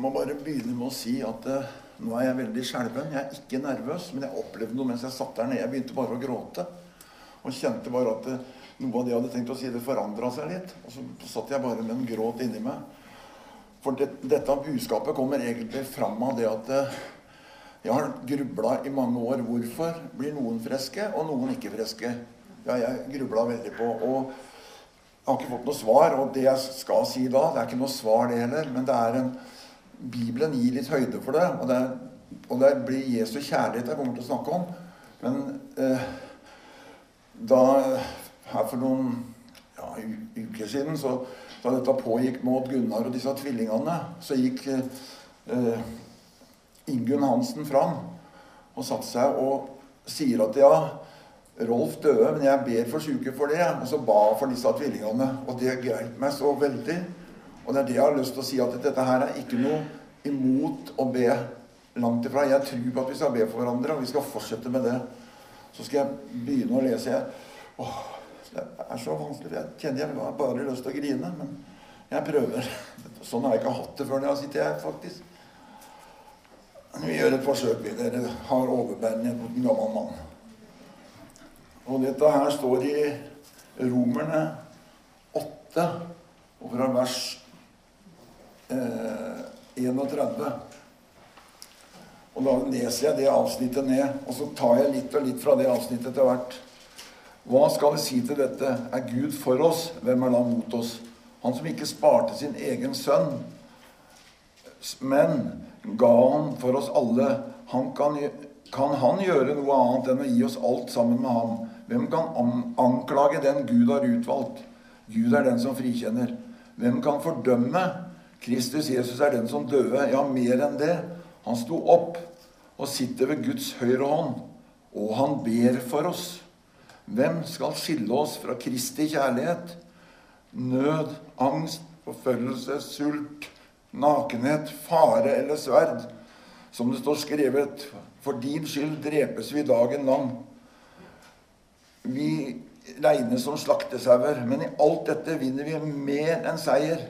Jeg må bare begynne med å si at uh, nå er jeg veldig skjelven. Jeg er ikke nervøs, men jeg opplevde noe mens jeg satt der nede. Jeg begynte bare å gråte. Og kjente bare at uh, noe av det jeg hadde tenkt å si, det forandra seg litt. Og så satt jeg bare med en gråt inni meg. For det, dette budskapet kommer egentlig fram av det at uh, jeg har grubla i mange år. Hvorfor blir noen friske, og noen ikke friske? Ja, jeg grubla veldig på. Og jeg har ikke fått noe svar. Og det jeg skal si da, det er ikke noe svar, det heller. Men det er en Bibelen gir litt høyde for det. Og det, og det blir Jesu kjærlighet jeg kommer til å snakke om. Men eh, da Her for noen ja, uker siden, så, da dette pågikk Odd Gunnar og disse tvillingene, så gikk eh, Ingunn Hansen fram og satte seg og sier at ja, Rolf døde, men jeg ber for syke for det. Og så ba for disse tvillingene. Og det greit meg så veldig. Og det er det jeg har lyst til å si, at dette her er ikke noe imot å be langt ifra. Jeg tror på at vi skal be for hverandre, og vi skal fortsette med det. Så skal jeg begynne å lese. Åh, det er så vanskelig. Jeg kjenner jeg har bare lyst til å grine, men jeg prøver. Sånn har jeg ikke hatt det før når jeg sittet her, faktisk. Vi gjør et forsøk. Vi dere har overbærenhet mot en gammel mann. Og dette her står i Romerne 8, og fra vers eh, 31. Og da leser jeg det avsnittet ned, og så tar jeg litt og litt fra det avsnittet etter hvert. Hva skal vi si til dette? Er Gud for oss? Hvem er da mot oss? Han som ikke sparte sin egen sønn, men ga han for oss alle. Han kan, kan han gjøre noe annet enn å gi oss alt sammen med ham? Hvem kan anklage den Gud har utvalgt? Gud er den som frikjenner. Hvem kan fordømme? Kristus Jesus er den som døde. Ja, mer enn det. Han sto opp og sitter ved Guds høyre hånd, og han ber for oss. Hvem skal skille oss fra Kristi kjærlighet? Nød, angst, forfølgelse, sult, nakenhet, fare eller sverd. Som det står skrevet, for din skyld drepes vi dagen lang. Vi regnes som slaktesauer, men i alt dette vinner vi mer enn seier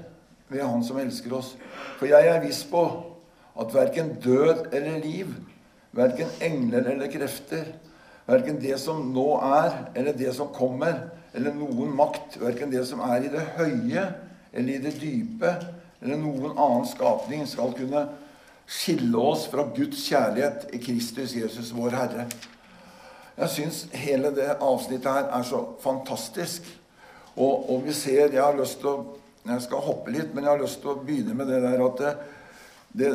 ved Han som elsker oss. For jeg er viss på at verken død eller liv, verken engler eller krefter, verken det som nå er, eller det som kommer, eller noen makt, verken det som er i det høye eller i det dype, eller noen annen skapning, skal kunne skille oss fra Guds kjærlighet i Kristus Jesus, vår Herre. Jeg syns hele det avsnittet her er så fantastisk. Og, og, vi ser Jeg har lyst til å Jeg skal hoppe litt, men jeg har lyst til å begynne med det der at det, det,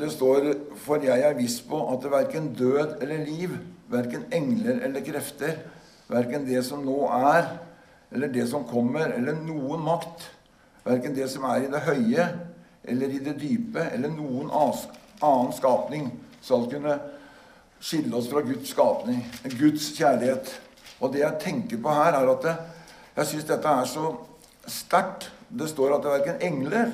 det står For jeg er viss på at det verken død eller liv, verken engler eller krefter, verken det som nå er, eller det som kommer, eller noen makt, verken det som er i det høye eller i det dype, eller noen annen skapning, skal kunne skille oss fra Guds skapning, Guds kjærlighet. Og det jeg tenker på her, er at jeg syns dette er så sterkt. Det står at det er verken engler,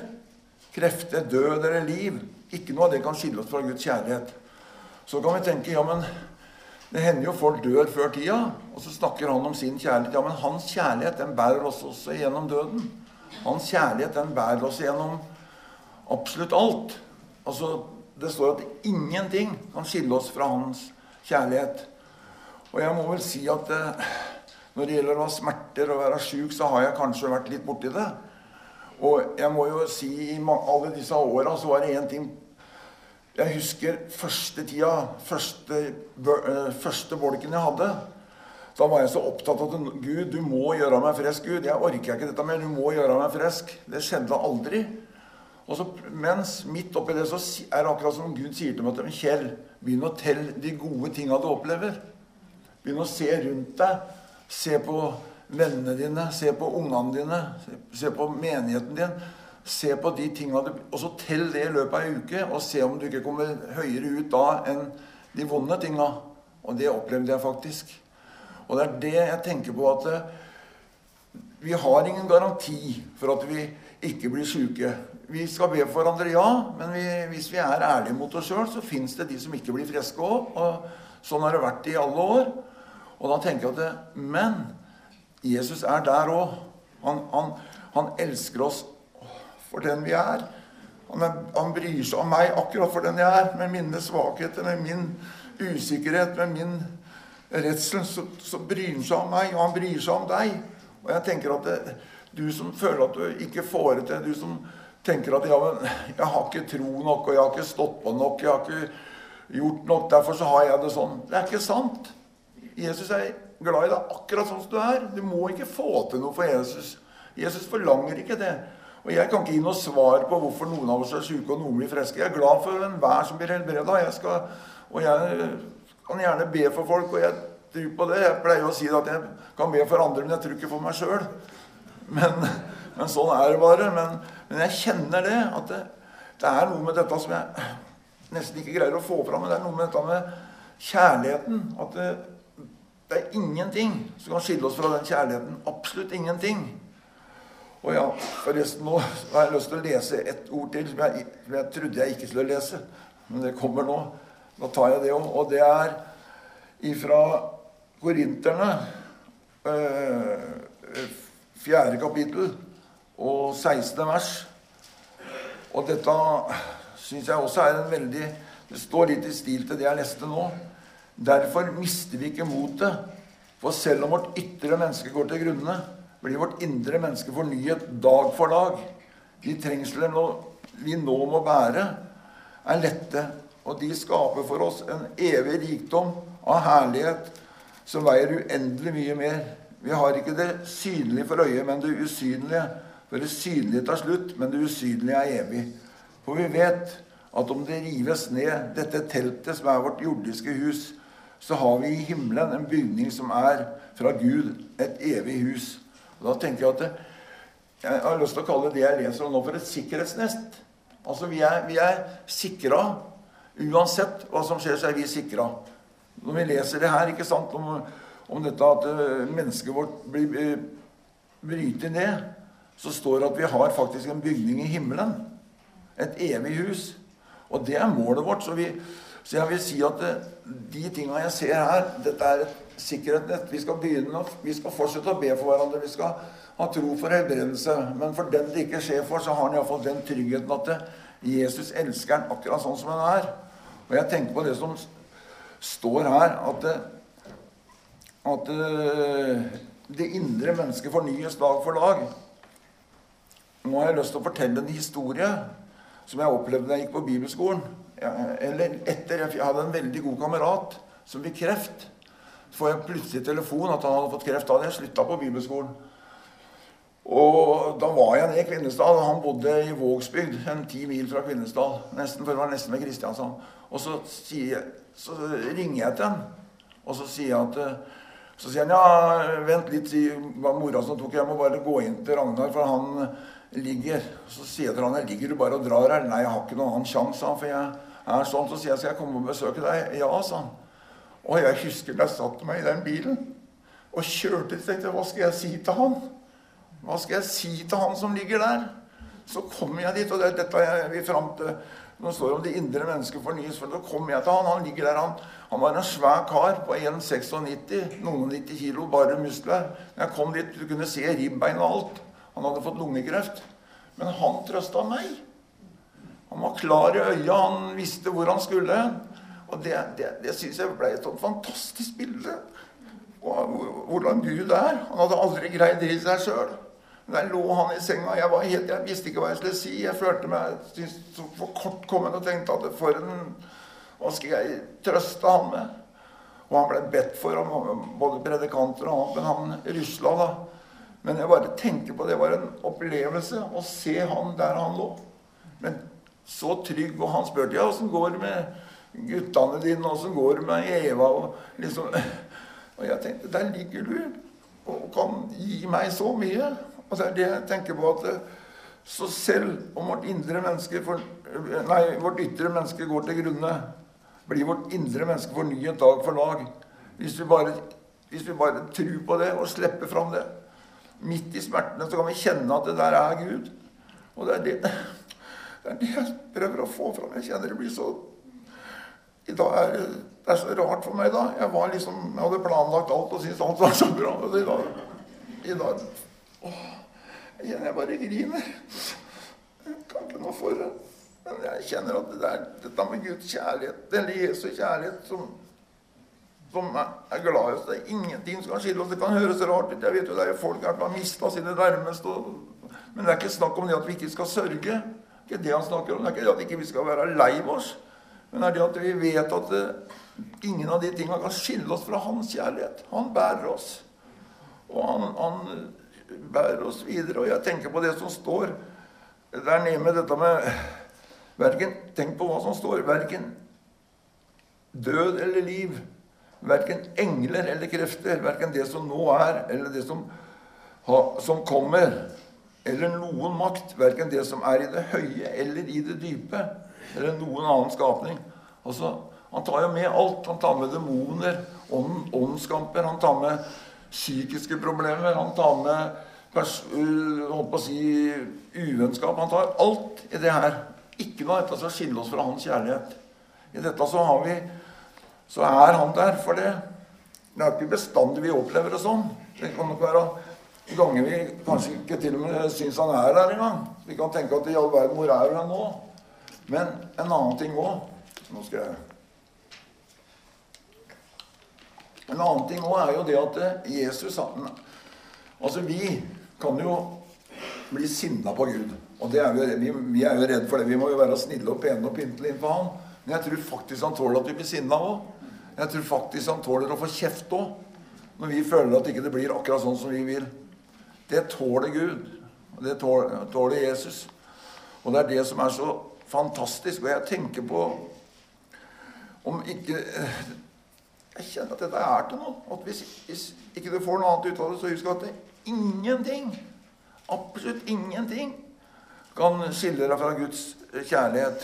krefter, død eller liv Ikke noe av det kan skille oss fra Guds kjærlighet. Så kan vi tenke ja, men det hender jo folk dør før tida, og så snakker han om sin kjærlighet. Ja, men hans kjærlighet den bærer oss også gjennom døden. Hans kjærlighet den bærer oss gjennom absolutt alt. Altså, det står at ingenting kan skille oss fra hans kjærlighet. Og jeg må vel si at eh, når det gjelder å ha smerter og være sjuk, så har jeg kanskje vært litt borti det. Og jeg må jo si i alle disse åra så var det én ting Jeg husker første tida, første, eh, første bolken jeg hadde. Da var jeg så opptatt av at Gud, du må gjøre meg frisk. Gud, jeg orker ikke dette mer. Du må gjøre meg frisk. Det skjedde aldri. Og så, mens midt oppi det så er det akkurat som Gud sier til meg at Kjell, begynn å telle de gode tinga du opplever. Begynn å se rundt deg. Se på vennene dine, se på ungene dine, se på menigheten din. Se på de tinga Og så tell det i løpet av ei uke, og se om du ikke kommer høyere ut da enn de vonde tinga. Og det opplevde jeg faktisk. Og det er det jeg tenker på at eh, vi har ingen garanti for at vi ikke blir sjuke. Vi skal be for hverandre, ja, men vi, hvis vi er ærlige mot oss sjøl, så fins det de som ikke blir friske òg. Og sånn har det vært i alle år. Og da tenker jeg at det, Men Jesus er der òg. Han, han, han, elsker oss for den vi er. Han, er, han bryr seg om meg akkurat for den jeg er, med mine svakheter, med min usikkerhet, med min redsel. Så, så bryr han seg om meg, og han bryr seg om deg. Og jeg tenker at det, du som føler at du ikke får det til, du som tenker at ja, men, jeg har ikke tro nok, og jeg har ikke stått på nok, jeg har ikke gjort nok, derfor så har jeg det sånn. Det er ikke sant. Jesus er glad i deg akkurat sånn som du er. Du må ikke få til noe for Jesus. Jesus forlanger ikke det. Og Jeg kan ikke gi noe svar på hvorfor noen av oss er syke og noen blir friske. Jeg er glad for enhver som blir helbreda. Og jeg kan gjerne be for folk, og jeg tror på det. Jeg pleier å si at jeg kan be for andre, men jeg tror ikke for meg sjøl. Men, men, sånn er det bare. Men, men jeg kjenner det, at det, det, er noe med dette som jeg nesten ikke greier å få fram. Men det er noe med dette med kjærligheten. At det, det er ingenting som kan skille oss fra den kjærligheten. Absolutt ingenting. Og ja, forresten nå har jeg lyst til å lese et ord til som jeg, som jeg trodde jeg ikke skulle lese. Men det kommer nå. Da tar jeg det òg. Og det er ifra Korinterne, øh, fjerde kapittel og 16. vers. Og dette syns jeg også er en veldig Det står litt i stil til det jeg leste nå. Derfor mister vi ikke motet. For selv om vårt ytre menneske går til grunne, blir vårt indre menneske fornyet dag for dag. De trengsler vi nå må bære, er lette, og de skaper for oss en evig rikdom av herlighet som veier uendelig mye mer. Vi har ikke det synlige for øyet, men det usynlige. For det synlige tar slutt, men det usynlige er evig. For vi vet at om det rives ned, dette teltet som er vårt jordiske hus, så har vi i himmelen en bygning som er fra Gud, et evig hus. Og da tenker Jeg at det, jeg har lyst til å kalle det jeg leser nå, for et sikkerhetsnest. Altså, Vi er, er sikra. Uansett hva som skjer, så er vi sikra. Når vi leser det her, ikke sant, om, om dette at uh, mennesket vårt blir brytet bryter ned, så står det at vi har faktisk en bygning i himmelen. Et evig hus. Og det er målet vårt. Så vi, så jeg vil si at det, de tinga jeg ser her, dette er et sikkerhetsnett. Vi skal begynne, vi skal fortsette å be for hverandre. Vi skal ha tro for helbredelse. Men for den det ikke skjer for, så har han iallfall den tryggheten at det, Jesus elsker han akkurat sånn som han er. Og jeg tenker på det som står her, at det, at det indre mennesket fornyes dag for dag. Nå har jeg lyst til å fortelle en historie som jeg opplevde da jeg gikk på bibelskolen eller etter Jeg hadde en veldig god kamerat som fikk kreft. Så får jeg plutselig telefon at han hadde fått kreft. Da hadde jeg slutta på bibelskolen. Og da var jeg nede i Kvinesdal. Han bodde i Vågsbygd, en ti mil fra Kvinesdal. Nesten, for det var nesten ved Kristiansand. Og så, jeg, så, ringer jeg til han, og så sier jeg at så sier han ja, vent litt, var mora som tok Jeg må bare gå inn til Ragnar, for han ligger. Så sier jeg til han ligger du bare og drar her. Nei, jeg har ikke noen annen sjanse, for jeg er sånn, så sier jeg skal jeg komme og besøke deg. Ja, sa han. Og jeg husker da jeg satte meg i den bilen og kjørte til tenkte hva skal jeg si til han? Hva skal jeg si til han som ligger der? Så kommer jeg dit, og det, dette er vi fram til Nå står det om de indre mennesker fornyes. For da kommer jeg til han. Han ligger der, han, han var en svær kar på 1,96, noen 90 kilo, bare muskler. Når jeg kom dit, du kunne se ribbein og alt. Han hadde fått lungekreft. Men han trøsta meg. Han var klar i øya, han visste hvor han skulle. Og det, det, det syns jeg ble et sånt fantastisk bilde. Og hvordan Gud er. Han hadde aldri greid det i seg sjøl. Der lå han i senga. Jeg, helt, jeg visste ikke hva jeg skulle si. Jeg følte meg så for kortkommen og tenkte at for en Hva skal jeg trøste han med? Og han ble bedt for av både predikanter og annet, men han rusla, da. Men jeg bare tenker på det var en opplevelse å se han der han lå. Men så trygg. Og han spurte ja, åssen går det med guttene dine, åssen går det med Eva? Og, liksom, og jeg tenkte der ligger du og kan gi meg så mye. Og det er det jeg tenker på at Så selv om vårt indre menneske for, Nei, vårt ytre menneske går til grunne, blir vårt indre menneske fornyet dag for dag. Hvis vi bare, hvis vi bare tror på det og slipper fram det. Midt i smertene så kan vi kjenne at det der er Gud. Og det er det det er det jeg prøver å få fram. Jeg kjenner det blir så I dag er det, er så rart for meg, da. Jeg liksom, jeg hadde planlagt alt og syntes alt var så bra. Og i dag, i dag åh, Jeg kjenner jeg bare griner. Jeg kan ikke noe for det. Men jeg kjenner at det er dette med Guds kjærlighet, eller Jesu kjærlighet, som, som er glad i oss. Det er ingenting som kan skille oss. Det kan høres rart ut. Jeg vet jo det er folk her som har mista sine nærmeste. Men det er ikke snakk om det at vi ikke skal sørge. Ikke det han snakker om. Det er ikke det at vi ikke skal være lei oss. Men det er det at vi vet at ingen av de tingene kan skille oss fra hans kjærlighet. Han bærer oss. Og han, han bærer oss videre. Og jeg tenker på det som står der nede med dette med Verken, Tenk på hva som står. Verken død eller liv. Verken engler eller krefter. Verken det som nå er, eller det som, som kommer. Eller noen makt. Verken det som er i det høye eller i det dype. Eller noen annen skapning. Altså, han tar jo med alt. Han tar med demoner, ånd, åndskamper. Han tar med psykiske problemer. Han tar med pers, holdt på å si, uvennskap. Han tar alt i det her. Ikke noe av dette som skiller oss fra hans kjærlighet. I dette så har vi Så er han der for det. Det er ikke bestandig vi opplever det sånn. Det kan nok være ganger vi kanskje ikke til og med syns han er der engang. Vi kan tenke at i all verden, hvor er han nå? Men en annen ting òg Nå skal jeg En annen ting òg er jo det at Jesus Altså, vi kan jo bli sinna på Gud. Og er vi, vi, vi, er jo redd for det. Vi må jo være snille og pene og pyntelige innenfor Han. Men jeg tror faktisk han tåler at vi blir sinna òg. Jeg tror faktisk han tåler å få kjeft òg. Når vi føler at ikke det ikke blir akkurat sånn som vi vil. Det tåler Gud. Og det tåler, Jesus. Og det er det som er så fantastisk. Og jeg tenker på om ikke Jeg kjenner at dette er til noe. At hvis, hvis ikke du får noe annet ut av det, så husk at det er ingenting, absolutt ingenting, kan skille deg fra Guds kjærlighet.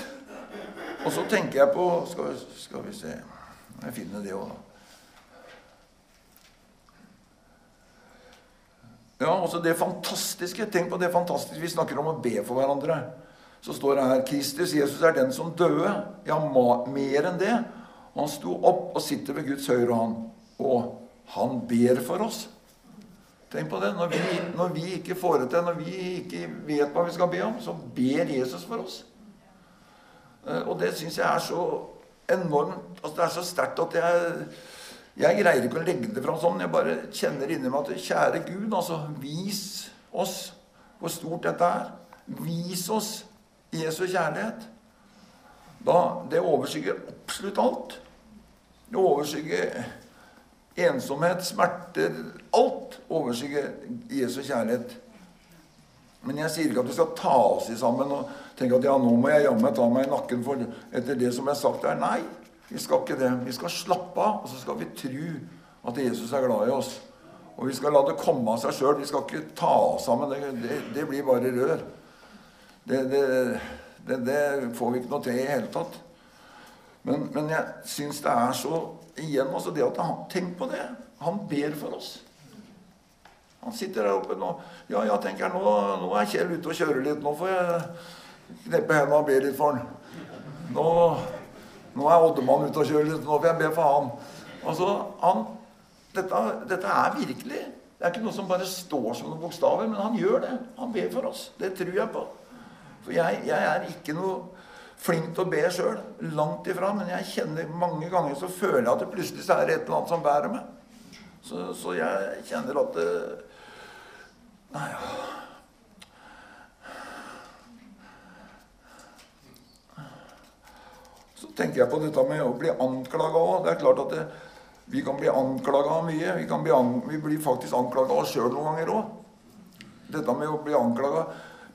Og så tenker jeg på Skal, skal vi se Jeg finner det òg, da. Ja, også det fantastiske. Tenk på det fantastiske. Vi snakker om å be for hverandre. Så står det her Kristus, Jesus, er den som døde. Ja, mer enn det. Og han sto opp og sitter ved Guds høyre hånd. Og han ber for oss. Tenk på det. Når vi, når vi ikke får det til, når vi ikke vet hva vi skal be om, så ber Jesus for oss. Eh, og det syns jeg er så enormt altså Det er så sterkt at jeg jeg greier ikke å legge det fram sånn. Jeg bare kjenner inni meg at kjære Gud, altså, vis oss hvor stort dette er. Vis oss Jesu kjærlighet. Da, det overskygger absolutt alt. Det overskygger Ensomhet, smerter Alt overskygger Jesu kjærlighet. Men jeg sier ikke at vi skal ta oss i sammen og tenke at ja, nå må jeg jammen ta meg i nakken for etter det som er sagt her. Nei, vi skal ikke det. Vi skal slappe av, og så skal vi tro at Jesus er glad i oss. Og vi skal la det komme av seg sjøl. Vi skal ikke ta oss sammen. Det, det, det blir bare rør. Det, det, får vi ikke noe til i hele tatt. Men, men jeg syns det er så igjen altså det at han, Tenk på det. Han ber for oss. Han sitter der oppe nå. Ja, ja, tenker nå, nå er Kjell ute og kjører litt. Nå får jeg kneppe hendene og be litt for han. Nå, nå er Oddemann ute og kjører. Nå får jeg be for han. Altså, han dette, dette, er virkelig. Det er ikke noe som bare står som noen bokstaver, men han gjør det. Han ber for oss. Det tror jeg på. For jeg, jeg er ikke noe flink til å be sjøl. Langt ifra. Men jeg kjenner mange ganger så føler jeg at det plutselig er et eller annet som bærer meg. Så, så jeg kjenner at det, Nei, ja. Tenker jeg på dette med å bli anklaga òg. Det er klart at det, vi kan bli anklaga mye. Vi, bli an, vi, blir faktisk anklaga oss sjøl noen ganger òg. Dette med å bli anklaga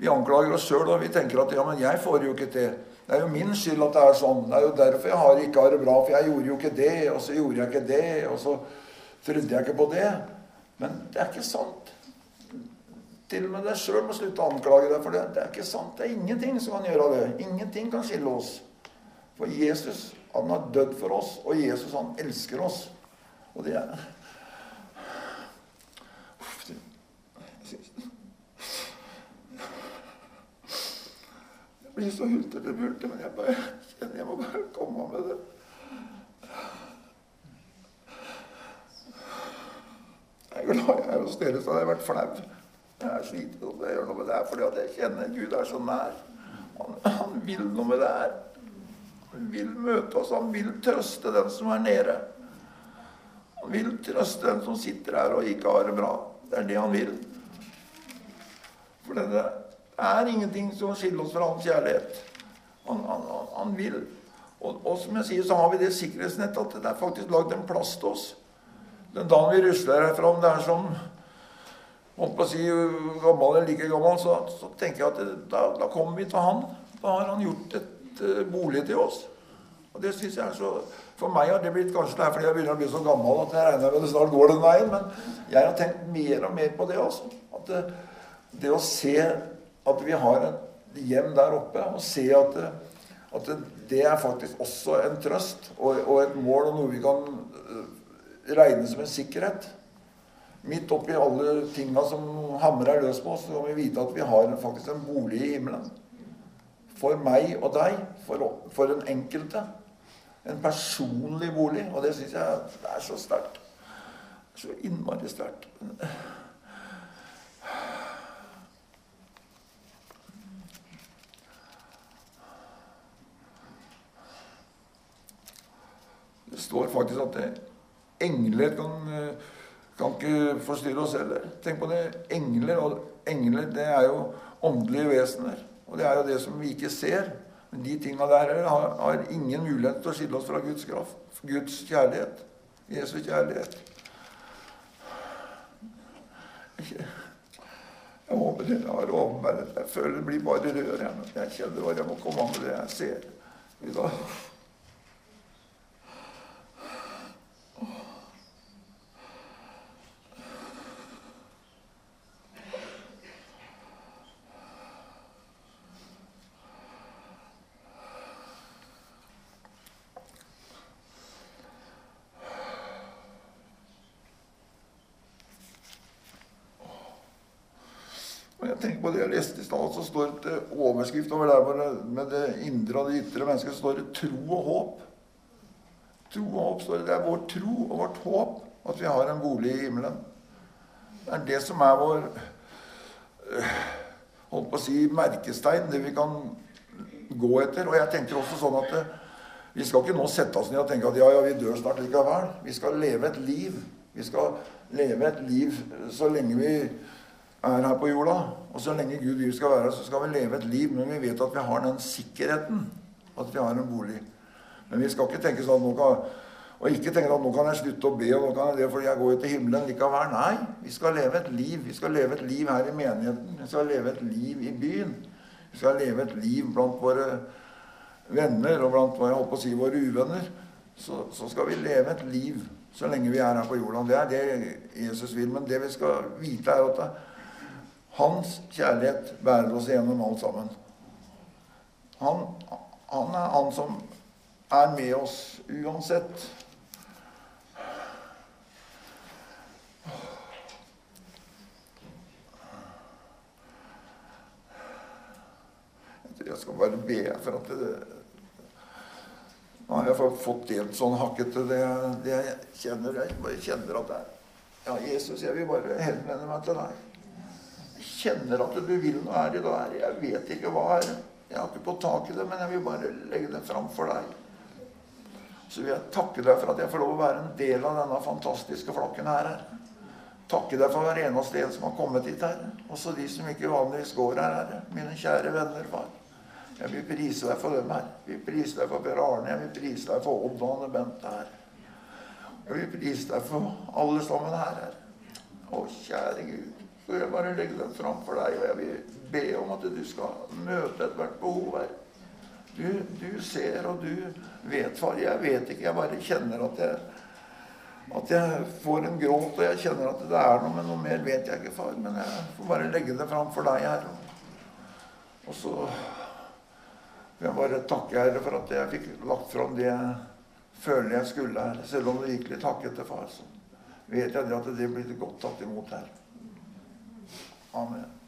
Vi anklager oss sjøl, og vi tenker at ja, men jeg får jo ikke til. Det er jo min skyld at det er sånn. Det er jo derfor jeg har, ikke har det bra. For jeg gjorde jo ikke det, og så gjorde jeg ikke det, og så trodde jeg ikke på det. Men det er ikke sant. Til og med deg sjøl må slutte å anklage deg for det. Det er ikke sant. Det er ingenting som kan gjøre det. Ingenting kan skille oss. For Jesus, han har dødd for oss, og Jesus, han elsker oss. Og det er blir så hultete bulte, men jeg bare jeg må bare komme med det. Jeg er glad jeg er hos dere, så hadde jeg vært flau. Jeg er sliten, og jeg gjør noe med det her fordi jeg kjenner Gud er så nær. Han, han vil noe med det her. Han vil møte oss. Han vil trøste den som er nede. Han vil trøste den som sitter her og ikke har det bra. Det er det han vil. For det er ingenting som skiller oss fra hans kjærlighet. Han, han, han vil. Og, og, som jeg sier, så har vi det sikkerhetsnettet at det er faktisk lagd en plass til oss. Den dagen vi rusler herfra, om det er som holdt på å si gammel eller like gammel, så, så tenker jeg at det, da, da, kommer vi til han. Da har han gjort et uh, bolig til oss. Og det synes jeg er så For meg har det blitt kanskje det er fordi jeg begynner å bli så gammel at jeg regner med det snart går den veien, men jeg har tenkt mer og mer på det, altså. At det, det å se at vi har et hjem der oppe, og se at, at det er faktisk også en trøst og, og et mål og noe vi kan eh, regne som en sikkerhet. Midt oppi alle tinga som hamrer løs på oss, så kan vi vite at vi har faktisk en bolig i himmelen. For meg og deg, for, for den enkelte. En personlig bolig. Og det syns jeg er så sterkt. Så innmari sterkt. Det står faktisk at engler kan kan ikke forstyrre oss heller. Tenk på det. Engler, og engler det er jo åndelige vesener. Og det er jo det som vi ikke ser. Men de tinga der har, har, ingen mulighet til å skille oss fra Guds kraft. Guds kjærlighet. Jesu kjærlighet. Jeg håper dere har overværet Jeg føler det blir bare rør. Jeg, kjenner bare jeg må komme an med det jeg ser. I dag. tenker på det jeg leste i stad, så står det overskrift over der med det indre og det ytre mennesket, står det 'tro og håp'. Tro og håp står det. Det er vår tro og vårt håp at vi har en bolig i himmelen. Det er det som er vår øh, holdt på å si merkestein, det vi kan gå etter. Og jeg tenker også sånn at det, vi skal ikke nå sette oss ned og tenke at ja, ja, vi dør snart likevel. Vi skal leve et liv. Vi skal leve et liv så lenge vi er her på jorda. Og så lenge Gud vil skal være her, så skal vi leve et liv. Men vi vet at vi har den sikkerheten at vi har en bolig. Men vi skal ikke tenke sånn at nå kan, Og ikke tenke at nå kan jeg slutte å be, og nå kan jeg det fordi jeg går jo til himmelen likevel. Nei, vi skal leve et liv. Vi skal leve et liv her i menigheten. Vi skal leve et liv i byen. Vi skal leve et liv blant våre venner og blant hva jeg holdt å si, våre uvenner. Så, så skal vi leve et liv så lenge vi er her på jorda. Det er det Jesus vil. Men det vi skal vite, er at hans kjærlighet bærer oss gjennom alt sammen. Han, han er han som er med oss uansett. Jeg skal bare be for at det, Nå har jeg fått delt sånn hakkete det, det jeg kjenner. Jeg bare kjenner at det er Ja, Jesus, jeg vil bare henvende meg til deg kjenner at du vil noe her i dag. Jeg vet ikke hva er. Jeg har ikke fått tak i det, men jeg vil bare legge det fram for deg. Så vil jeg takke deg for at jeg får lov å være en del av denne fantastiske flokken her. Takke deg for hver eneste en som har kommet hit, Herre. Også de som ikke vanligvis går her, Herre. Mine kjære venner, far. Jeg vil prise deg for dem her. Jeg vil prise deg for Per Arne. Jeg vil prise deg for Odd og Anne Bente her. Jeg vil prise deg for alle sammen her. Herre. Å, kjære Gud. Så jeg bare legger den fram for deg, og jeg vil be om at du skal møte ethvert behov her. Du, du, ser, og du vet, far. Jeg vet ikke. Jeg bare kjenner at jeg, at jeg får en gråt, og jeg kjenner at det er noe, men noe mer vet jeg ikke, far. Men jeg får bare legge det fram for deg her. Og så vil jeg bare takke Herre for at jeg fikk lagt fram det jeg føler jeg skulle her. Selv om det gikk litt hakkete, far, så vet jeg at det blir godt tatt imot her. Amen.